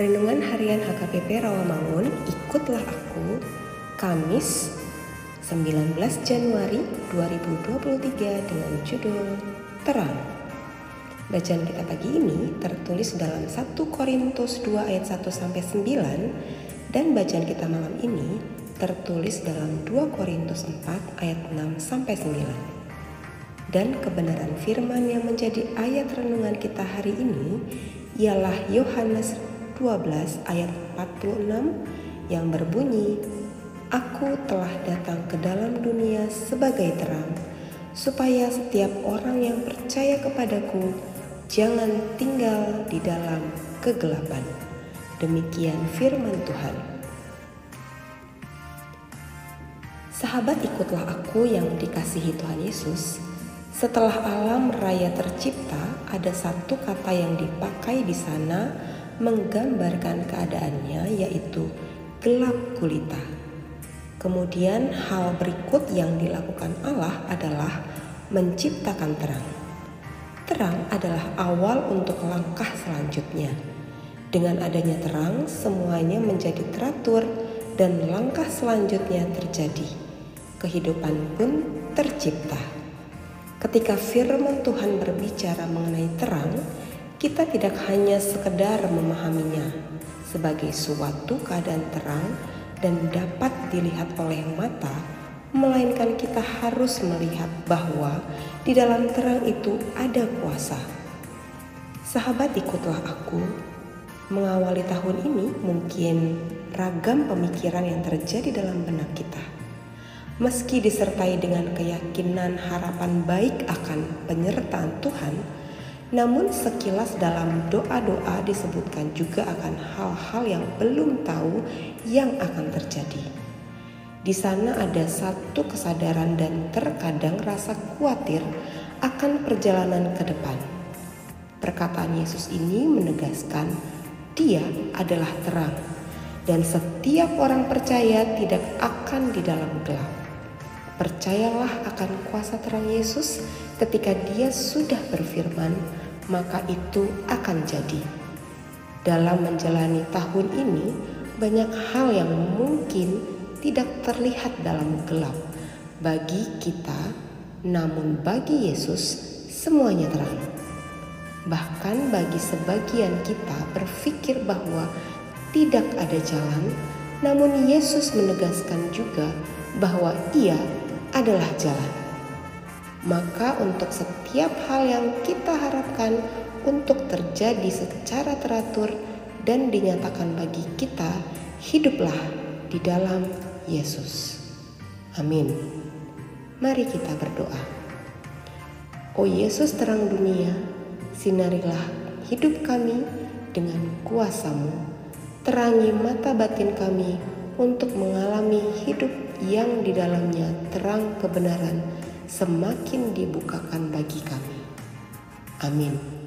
Renungan Harian HKBP Rawamangun, ikutlah aku, Kamis 19 Januari 2023 dengan judul Terang. Bacaan kita pagi ini tertulis dalam 1 Korintus 2 ayat 1 sampai 9 dan bacaan kita malam ini tertulis dalam 2 Korintus 4 ayat 6 sampai 9. Dan kebenaran firman yang menjadi ayat renungan kita hari ini ialah Yohanes 12 ayat 46 yang berbunyi, Aku telah datang ke dalam dunia sebagai terang, supaya setiap orang yang percaya kepadaku jangan tinggal di dalam kegelapan. Demikian firman Tuhan. Sahabat ikutlah aku yang dikasihi Tuhan Yesus. Setelah alam raya tercipta, ada satu kata yang dipakai di sana menggambarkan keadaannya yaitu gelap gulita. Kemudian hal berikut yang dilakukan Allah adalah menciptakan terang. Terang adalah awal untuk langkah selanjutnya. Dengan adanya terang, semuanya menjadi teratur dan langkah selanjutnya terjadi. Kehidupan pun tercipta. Ketika firman Tuhan berbicara mengenai terang, kita tidak hanya sekedar memahaminya sebagai suatu keadaan terang dan dapat dilihat oleh mata, melainkan kita harus melihat bahwa di dalam terang itu ada kuasa. Sahabat, ikutlah aku. Mengawali tahun ini, mungkin ragam pemikiran yang terjadi dalam benak kita. Meski disertai dengan keyakinan harapan baik akan penyertaan Tuhan, namun sekilas dalam doa-doa disebutkan juga akan hal-hal yang belum tahu yang akan terjadi. Di sana ada satu kesadaran dan terkadang rasa khawatir akan perjalanan ke depan. Perkataan Yesus ini menegaskan dia adalah terang dan setiap orang percaya tidak akan di dalam gelap. Percayalah akan kuasa terang Yesus ketika dia sudah berfirman, maka itu akan jadi. Dalam menjalani tahun ini, banyak hal yang mungkin tidak terlihat dalam gelap bagi kita, namun bagi Yesus semuanya terang. Bahkan bagi sebagian kita berpikir bahwa tidak ada jalan, namun Yesus menegaskan juga bahwa Ia adalah jalan. Maka, untuk setiap hal yang kita harapkan untuk terjadi secara teratur dan dinyatakan bagi kita, hiduplah di dalam Yesus. Amin. Mari kita berdoa. Oh Yesus terang dunia, sinarilah hidup kami dengan kuasamu. Terangi mata batin kami untuk mengalami hidup yang di dalamnya terang kebenaran semakin dibukakan bagi kami. Amin.